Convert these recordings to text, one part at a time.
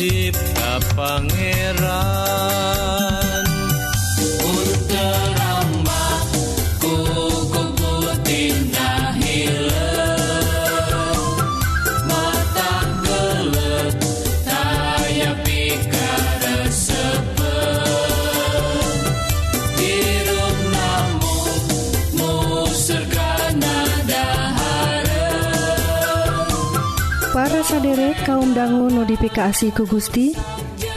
cipta Pangeran kaum dangu notifikasi ku Gusti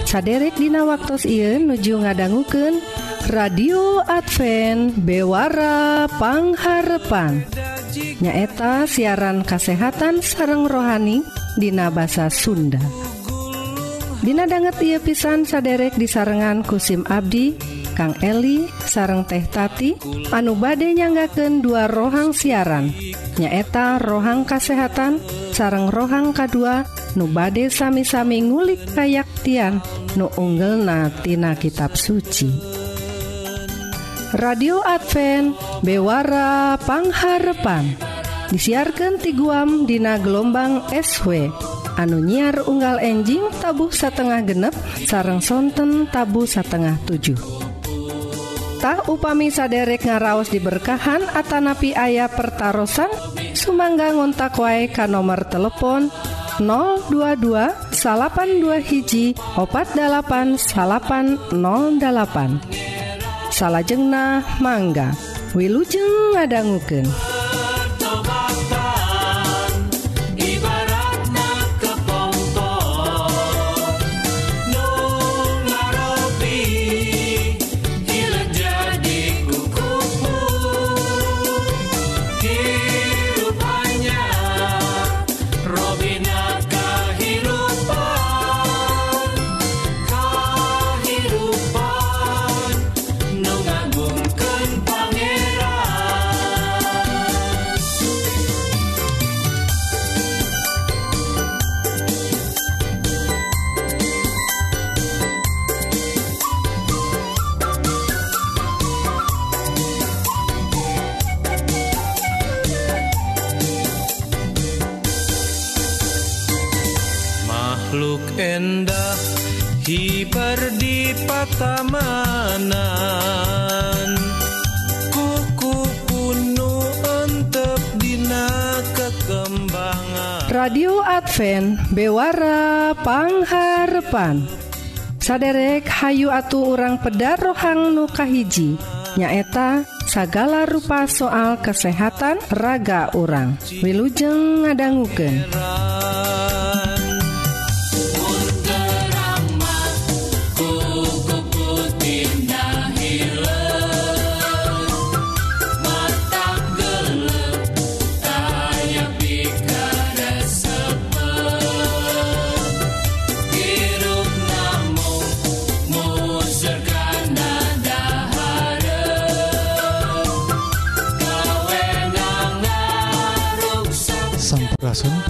saderek Dina waktu Ieu nuju ngadangguken radio Advent bewarapangharpan nyaeta siaran kasehatan sareng rohani Dina bahasa Sunda. Dina banget ia pisan saderek disarengan kusim Abdi Kang Eli sareng teh tati anu bade nyanggaken dua rohang siaran. Nyaeta rohang kasehatan sareng rohang K2 nu bade sami-sami ngulik kayaktian nu unggel natina kitab suci. Radio Advent bewarapangharepan disiarkan ti guam Dina gelombang SW anu nyiar unggal enjing tabuh satengah genep sarang sonten tabu satengah 7 upami saderek ngaraos diberkahan Atanapi ayah pertaran Sumangga ngontak wae ka nomor telepon 022 82 hiji opat 8808 salahjengna mangga Wilujeng ngadangguken Advance bewara pangharpan. Saderek Hayu atuh urang pedar rohang nukahiji nyaeta sagala rupa soal kesehatan raga orang Wilujeng ngadangguken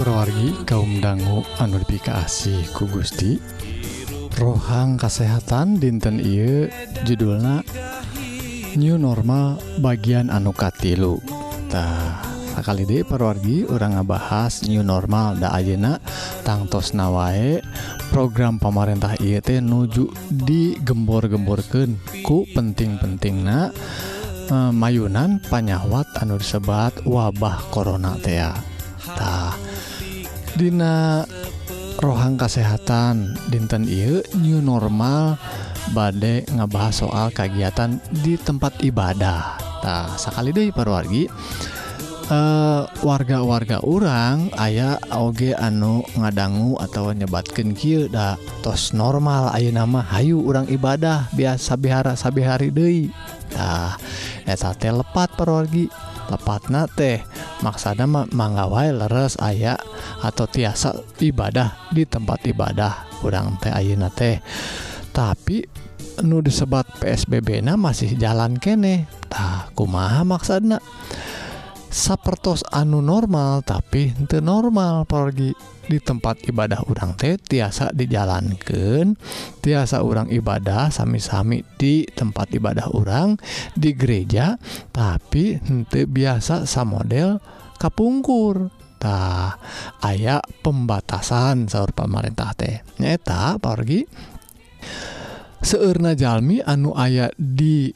Purwargi kaum dangu anu dipikasih ku Gusti. Rohang kesehatan dinten Ieu judulna new normal bagian anu katilutah kali De perwargi orang ngebahas new normal da Ayeuna tangtos nawae program pemarintah IET nuju digembor-gemborken ku penting-penting na eh, mayunan panyawat anu disebat wabah Corona tea. Tah Dina rohang kesehatan dinten I new normal. Badai ngebahas soal kegiatan di tempat ibadah. Tak sekali deh perwargi. Eh, warga-warga uh, orang ayaah Oge anu ngadanggu atau nyebatkan da tos normal Ayo nama Hayu orang ibadah biasa bihara sabihari Dei nah, lepat perwargi. tepatna teh maksana manggawai leres aya atau tiasa ibadah di tempat ibadah. Kurang teh Ayeuna teh. Tapi nu disebat PSBB na masih jalan kenetah kumaha maksana? Sapertos anu normal tapi ente normal pergi di tempat ibadah urang teh tiasa dijalankan tiasa orang ibadah sami-sami di tempat ibadah orang di gereja tapi ente biasa sama model kapungkur. Tah aya pembatasan sahur pemerintah teh. Nyata pergi seurna Jalmi anu ayat di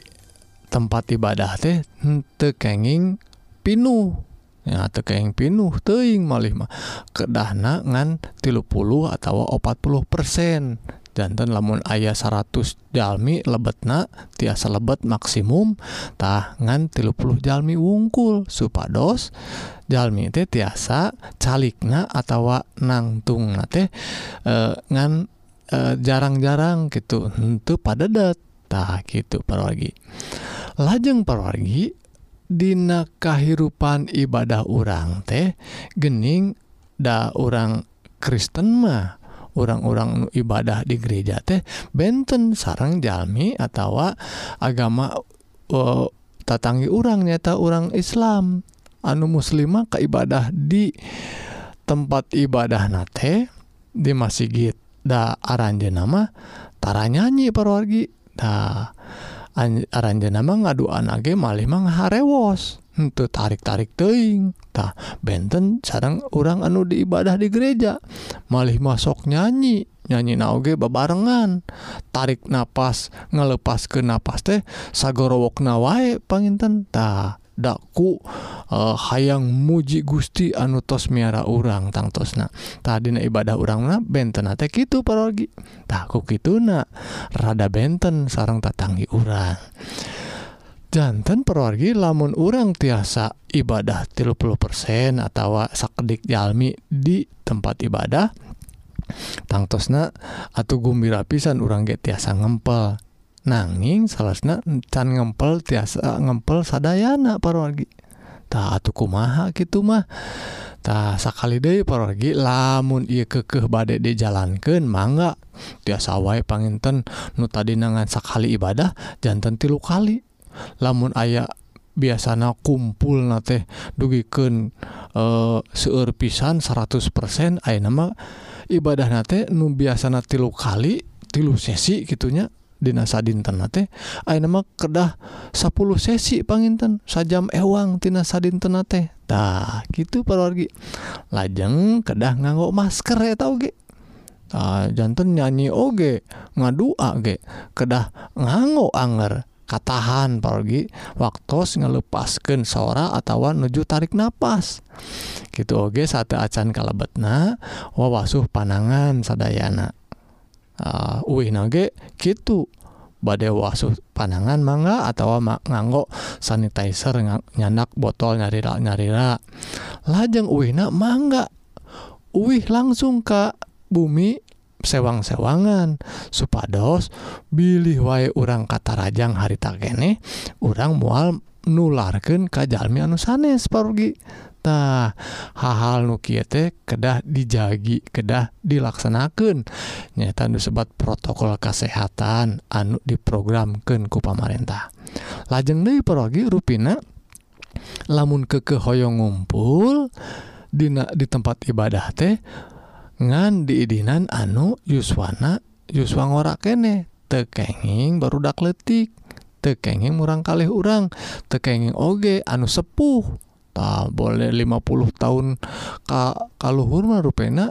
tempat ibadah teh ente kenging pinuh. ya tekeng pinuh teing malih mah. Kedahna ngan tilu puluh atau opat puluh persen. Jantan lamun ayah 100 jalmi lebetna tiasa lebet maksimum. Tah ngan tilu puluh jalmi wungkul. Supados jalmi teh tiasa calikna atau nangtung teh e, ngan e, jarang-jarang e, gitu untuk pada dat tah gitu parwargi. Lajeng parwargi Dina kahirupan ibadah urang teh gening da orang Kristen mah orang-orang ibadah di gereja teh benten sarang Jami atau agama uh, tatangi orang nyata orang Islam. Anu muslimah ke ibadah di tempat ibadah nate di masjid da aranjenama tara nyanyi perwargi dah nama ngadu anage malihmah harewos untuk tarik-tarik teingtah benten sarang orang anu di ibadah di gereja. Malih masuk nyanyi. Nyanyi nauge bebarengan tarik napas ngelepas ke napas teh sagorowokna wae pangintentah daku uh, eh, hayang muji Gusti anu tos miara urang tangtosna tadi ibadah urangna benten itu parogi. Takku gituna rada benten sarang tatanggi urang. Jantan perwargi lamun urang tiasa ibadah tilu puluh persen atau sakdik jalmi di tempat ibadah tangtosna atau gumbira pisan urang get tiasa ngempel. nanging salah can ngempel tiasa eh, ngempel sadayana parorgi tak tuh kumaha gitu mah? Tak sakali deh parorgi lamun iya kekeh badai dijalankan mangga. Tiasa wae panginten nu tadi nangan sakali ibadah jantan tilu kali. Lamun ayah biasanya kumpul na teh dugiken e, eh, seueur pisan 100% aya nama ibadah nate nu biasana tilu kali tilu sesi gitunya Sadinten kedah 10 sesi panginten sajam ewangtina Sadinten tehtah gitu pergi lajeng kedah nganggo masker ya tau ge. Uh, jantan nyanyi oge ngadua ge kedah nganggo anger. Katahan pergi waktu ngelepaskan sora atau nuju tarik nafas gitu oge satu acan kalebetna wawasuh panangan sadayana. uh, nage gitu badai wasuh panangan mangga atau nganggo sanitizer nyandak nyanak botol nyarira nyarira. Lajeng uwihna mangga. Uwih langsung ke bumi sewang-sewangan. Supados bilih wae urang kata rajang harita kene urang mual nularkan kajalmi anu sanes parugi eta hal-hal nukiete kedah dijagi kedah dilaksanakan nyata disebat protokol kesehatan anu diprogramkan ku pamarentah. Lajeng dari perogi ruina lamun kekehoyong ngumpul Dina di tempat ibadah teh ngan diidinan anu yuswana yuswa ngora kene. Tekenging barudak letik tekenging murang kalih urang tekenging oge anu sepuh. tah boleh 50 tahun ka kalluhur mah rupena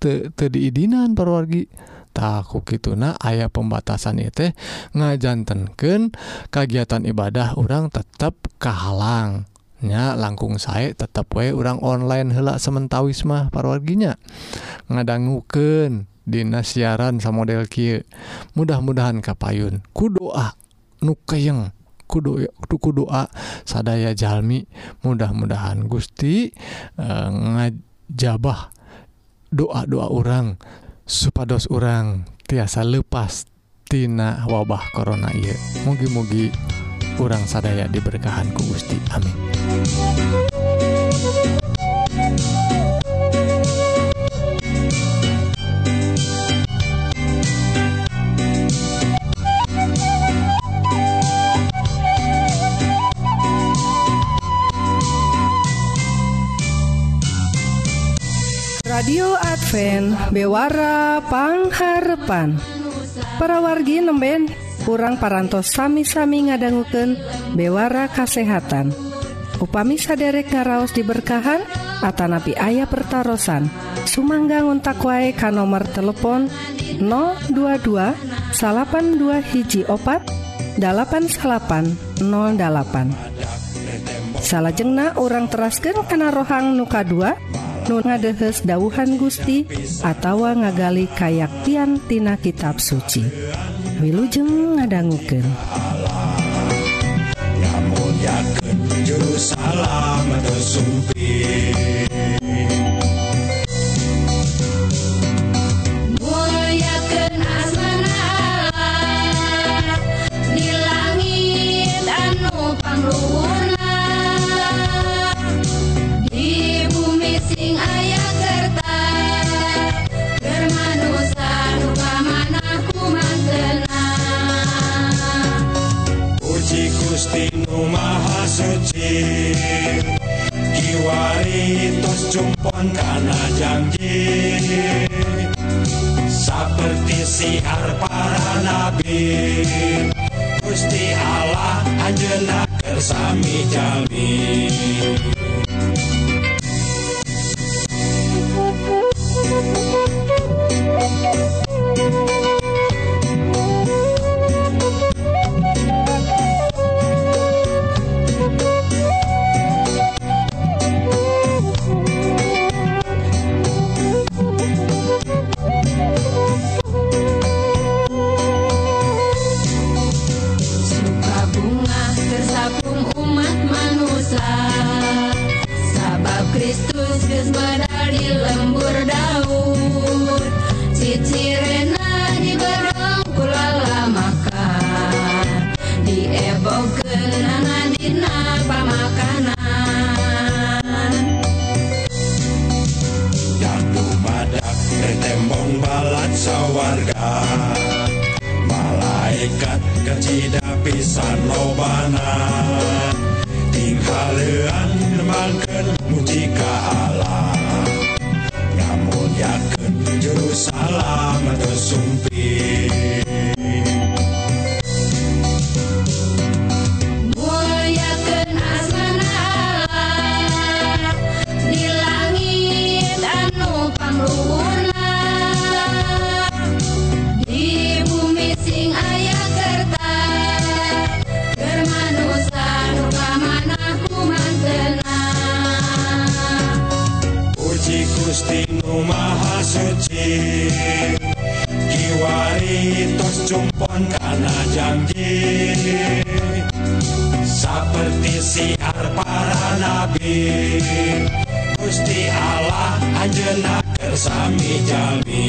teu diidinan perwargi. Takku gitu nah ayah pembatasan itu ngajantenken kegiatan ibadah orang tetap kehalangnya langkung saya tetap wae orang online helak sementawis mah parwarginya. Ngadangguken Dinas siaran sama model Ki mudah-mudahan kapayun. Kudoa nukeyeng tuku doa sadaya Jalmi. Mudah-mudahan Gusti e, ngajabah doa-doa orang supados orang tiasa lepastina wabah korona ya mugi-mugi kurang sadaya diberkahan ku Gusti. Amin. radio Advent bewarapangharpan para wargi nemben kurang parantos sami-sami ngadangguken bewara kasehatan. Upami saderek ngaraos diberkahan Atanapi ayah pertaran Sumangga ngontak wae ka nomor telepon 022 82 hiji opat 8808 salahjengna orang terasken kana rohang nuka 2 nu ngadehes dauhan Gusti atawa ngagali kayaktiantina kitab suci. Wilujeng ngadangguken ya salam tos jumpon kana janji. Seperti siar para nabi Gusti Allah anjena kersami jami. pembalat sawarga malaikat kecida pisan lobana tingkalan makan mujika Allah. Namun yakin juru salam tersumpi suci Kiwari tos jumpon karena janji Seperti siar para nabi Gusti Allah anjena kersami jami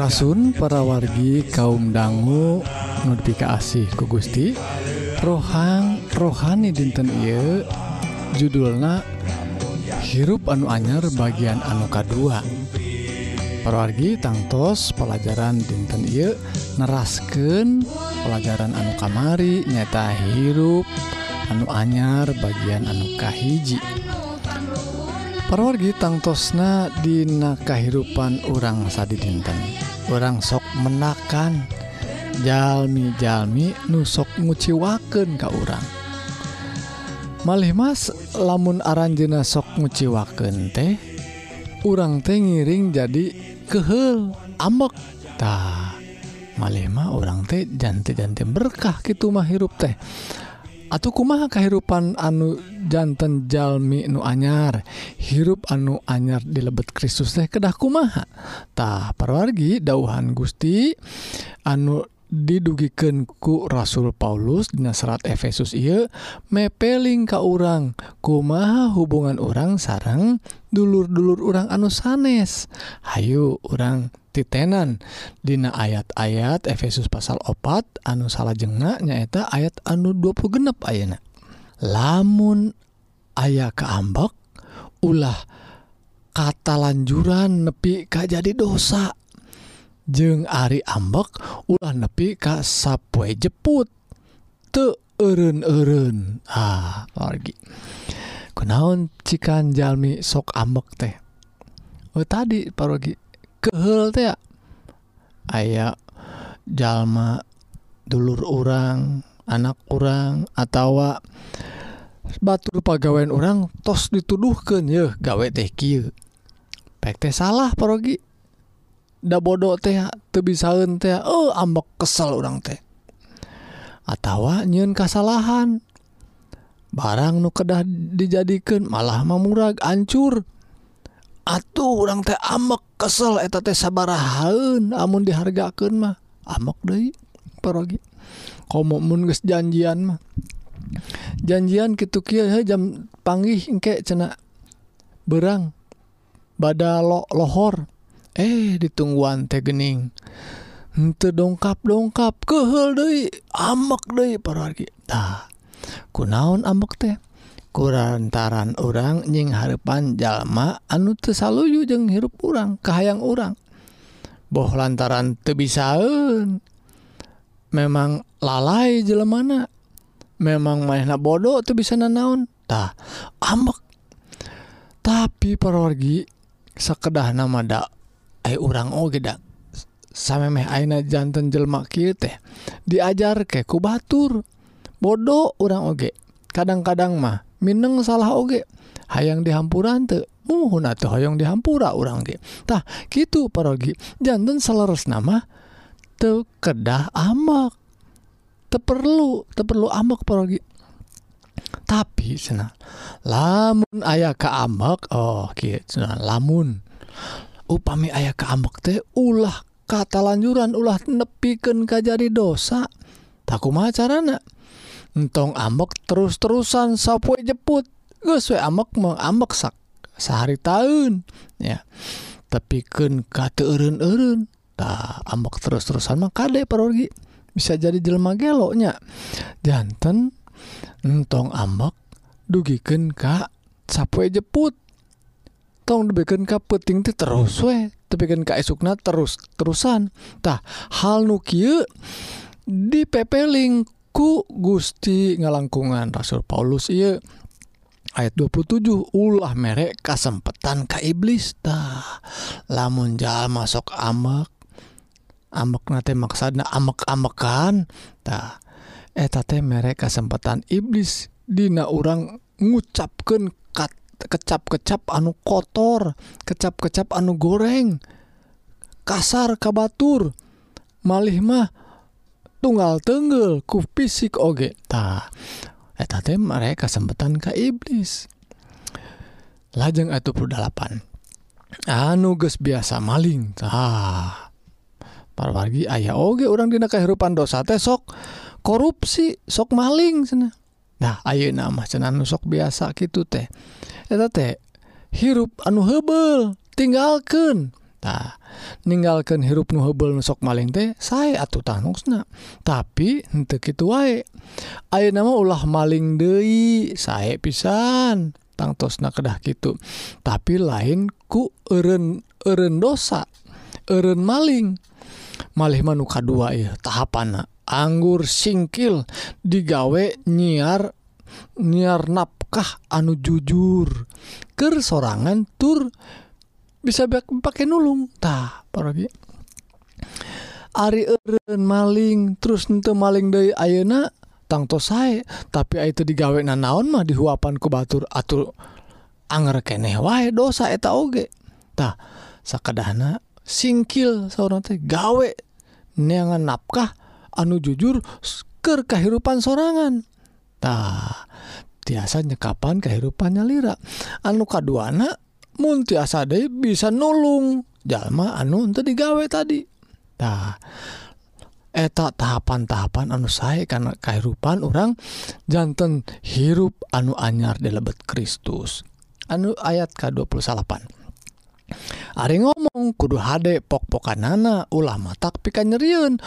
rasun para wargi kaum dangu notifikasi ku Gusti. Rohang rohani dinten I judulna hirup anu anyar bagian anu K2 perwargi tangtos pelajaran dinten I nerasken pelajaran anu kamari nyata hirup anu anyar bagian anu Kahiji. Perwargi tangtosna Dina kehidupan orang sadi dinten. orang sok menakan. Jalmi-jalmi nusok nguciwaken ke orang malih Mas lamun aranjena sok nguciwaken teh urang teh ngiring jadi kehel ambektah malema orang teh janti-janti berkah gitu mah hirup teh. atau kumaha kehidupan anu jantan Jalmi nu anyar? Hirup anu anyar dilebet Kristus teh kedah kumahatah perwargi dauhan Gusti anu didugikan ku Rasul Paulus dina serat Efesus ia mepeling ka urang. Kumaha hubungan orang sarang dulur-dulur orang anu sanes? Hayu orang titenan. Dina ayat-ayat Efesus pasal opat anu salah jengak nyaeta ayat anu 20 genep ayana lamun aya keambek ulah kata lanjuran nepi ka jadi dosa. jeung Ari ambek ulah nepi ka sapue jeput. Te en-en ah, kunaon cikan Jami sok ambek teh? Oh, tadi parogi kehel teh aya jalma dulur orang anak orang atau batur pegawaian orang tos dituduhkan ya gawe teh salah parogi da bodoh teh teu bisaeun teh oh ambek kesel orang teh. Atawa nyun kesalahan barang nu kedah dijadikan malah mamurag ancur. Atuh orang teh ambek kesel eta teh sabarahaun amun dihargakan mah. Amok deh parogi. Komomun geus janjian mah. Janjian kitu kieu jam panggih engke cenah berang bada lo lohor. eh ditungguan teh gening. Henteu dongkap dongkap kehel Dei amak parogi tah kunaon ambek teh? Kurantaran orang nying harepan jalma anu tesaluyu jeung hirup urang kahayang urang. Boh lantaran tebisaun memang lalai jelemana. Memang mainna bodoh tuh bisa nanaontah ambek tapi parorgi sekedah nama dak Eh, orang Ogedak sampai Aina jantan jelma teh diajar ke ku Batur. Bodoh orang oge. Kadang-kadang mah Mineng salah oge. Hayang dihampuran te muhun atau hayang dihampura orang ge. Tah gitu parogi. Jantan seleres nama te kedah amak. Te perlu te perlu amak parogi. Tapi cenah lamun ayah ke amak oh gitu lamun. Upami ayah ke amak teh ulah kata lanjuran ulah nepikeun kajari dosa. Tak kumaha carana entong ambek terus-terusan sapue jeput. Geus we ambek mah ambek sak sehari tahun ya. Tapi kan kata eureun-eureun tah ambek terus-terusan mah kade parogi bisa jadi jelema geloknya janten entong ambek dugikeun ka sapue jeput tong dibikin ka peting tuh terus we. Tepikan ka esukna terus terusan. Tah hal nu kieu dipepeling ku Gusti ngalangkungan Rasul Paulus iya ayat 27 ulah merek kesempatan ka iblis. Tah lamun jalma masuk amek amek nate maksadna amek-amekan. Tah eta teh merek kesempatan iblis. Dina orang ngucapkan kecap-kecap anu kotor kecap-kecap anu goreng. Kasar kabatur malih mah tunggal tenggel ku fisik ogetah mereka kesempatan ke iblis. Lajeng atau perdalapan anu geus biasa maling. Tah parwargi ayah oge orang dina kehidupan dosa teh sok korupsi sok maling sana nah ayo nama cenan sok biasa gitu teh. teh hirup anu hebel tinggalkan tak meninggalkan hirup nu hebel nusok maling teh saya atuh tanungsna tapi untuk itu wae Ayo nama ulah maling Dei saya pisan tangtosna kedah gitu tapi lain ku eren eren dosa eren maling. Malih manuka dua ya tahapan anggur singkil digawe nyiar nyiar nap Sokah anu jujur? Ke sorangan tur bisa pakai nulungtah paragi Ari Eren maling terus ente maling dari Ayeuna tangtos saya tapi itu digawe na naon mah dihuapan ku batur atur anger keneh wae dosa eta oge. Tah sakadahna singkil seorang teh gawe. Neangan nafkah anu jujur ke kehidupan sorangan? Tah tiasa nyekapan kehidupannya lra anu kaduanamun tiasa De bisa nulung. Jalma anu untuk digawe taditah eta tahapan-tahapan anu saya karena kehidupan orang jantan hirup anu anyar di lebet Kristus. Anu ayat ke 28 Ari ngomong kudu HD pokpokan nana ulama tak pika nyeriun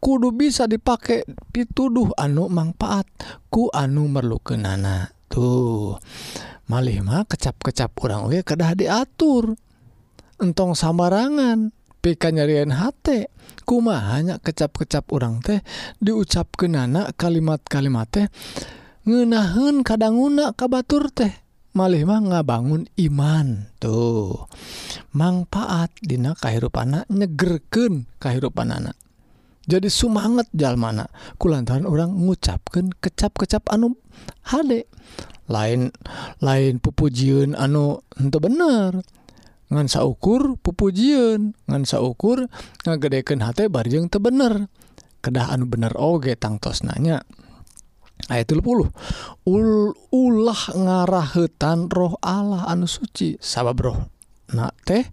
kudu bisa dipakai pituduh anu manfaat ku anu merluken nana tuh malima kecap-kecap orang we kedah diatur. Entong samarangan pika nyarian hate. Kuma hanya kecap-kecap orang teh diucap ke nana kalimat-kalimat teh ngenahun kadang nguna kabatur teh. malmah ngabangun iman tuh. Manfaat Dina kehidupan nyegerken kehidupan anak jadi sumangat jalmana. Kulantaran orang ngucapkan kecap-kecap anu hade. Lain lain pupujiun anu untuk bener. Ngansa ukur pupujiun ngansa ukur ngagedeken hati barjeng tebener kedahan bener. Oge tangtos nanya ayat 10 Ul, ulah ngarahetan roh Allah anu suci. Sabab roh na teh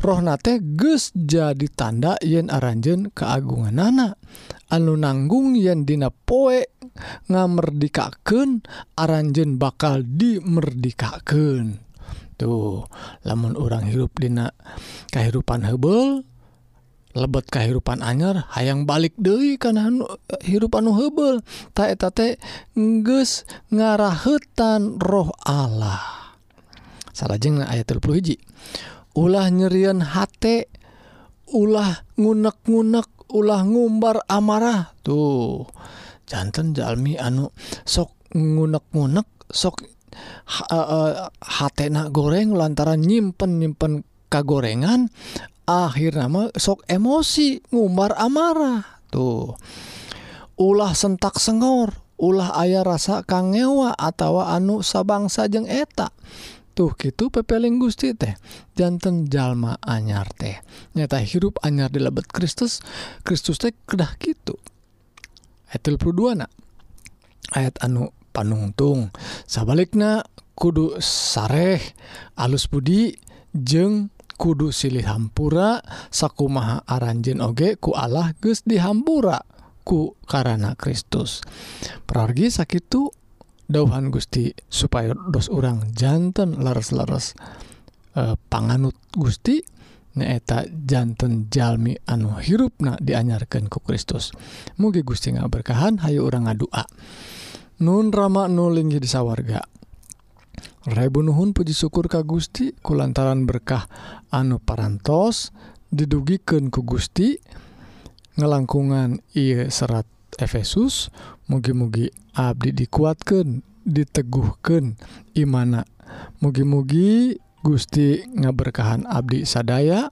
roh na teh ges jadi tanda yen aranjen keagungan nana. Anu nanggung yen dina poe ngamerdikaken aranjen bakal dimerdikaken tuh lamun orang hirup dina kehidupan hebel lebet kehidupan anyar hayang balik Dewi karena hirup anu hebel taeta ngarahutan roh Allah. Salahjeng ayat hiji. Ulah nyerian hate ulah ngunek-ngunek ulah ngumbar amarah. Tuh jantan Jalmi anu sok ngunek-ngunek sok uh, eh, eh, hatena goreng lantaran nyimpen nyimpen kagorengan akhirnya sok emosi ngumbar amarah. Tuh. Ulah sentak sengor ulah ayah rasa kangewa atau anu sabangsa jeng eta. Tuh gitu pepeling Gusti teh. Jantan jalma anyar teh. Nyata hirup anyar di lebet Kristus Kristus teh kedah gitu ayat 22 nak. Ayat anu panungtung. Sabalikna kudu sareh alus budi jeng kudu silih hampura sakumaha aranjen oge ku Allah geus dihampura ku karena Kristus. Pergi sakitu dauhan Gusti supaya dos orang jantan leres-leres e, eh, panganut Gusti nyaeta jantan jalmi anu hirupna dianyarkan ku Kristus. Mugi Gusti nggak berkahan Hayu orang ngadua. Nun rama nulingi disawarga Rebunuhun puji syukur ka Gusti kulantaran berkah anu parantos didugiken ku Gusti. Ngelangkungan ia serat Efesus mugi-mugi Abdi dikuatkan diteguhkan imana. Mugi-mugi Gusti ngaberkahan Abdi sadaya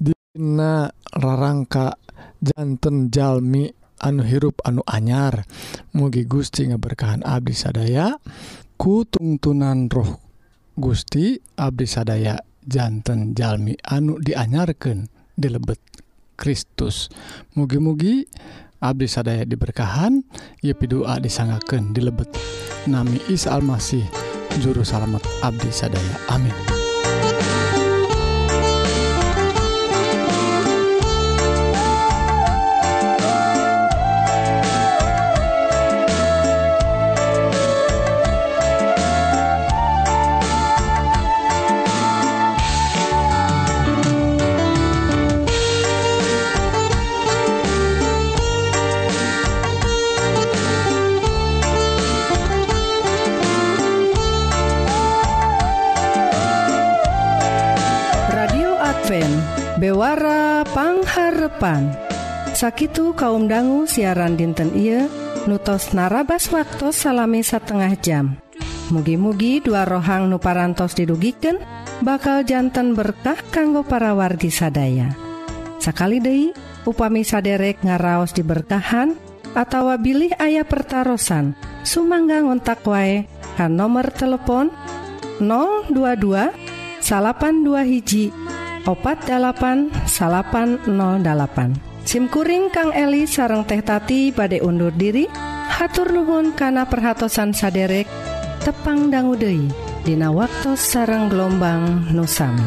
Dina rarangka jantan Jalmi anu hirup anu anyar. Mugi Gusti ngaberkahan Abdi sadaya ku tungtunan roh Gusti Abdi sadaya jantan Jalmi anu dianyarkan dilebet Kristus. Mugi-mugi Abdi sadaya diberkahan Yepi doa disangaken dilebet. Nami Isa Almasih juru salamet Abdi sadaya. Amin. Sakit kaum dangu siaran dinten ia nutos narabas waktu salami setengah jam. Mugi-mugi dua rohang nuparantos didugiken bakal jantan berkah kanggo para wargi sadaya. Sakali Dei upami saderek ngaraos diberkahan atau bilih ayah pertaran sumangga ngontak wae kan nomor telepon 022 82 hiji 0808 SIMkuring Kang Eli sareng teh tati badai undur diri hatur Nuhun kana perhatsan saderek tepang danggudehi Dina waktu sareng gelombang Nusam.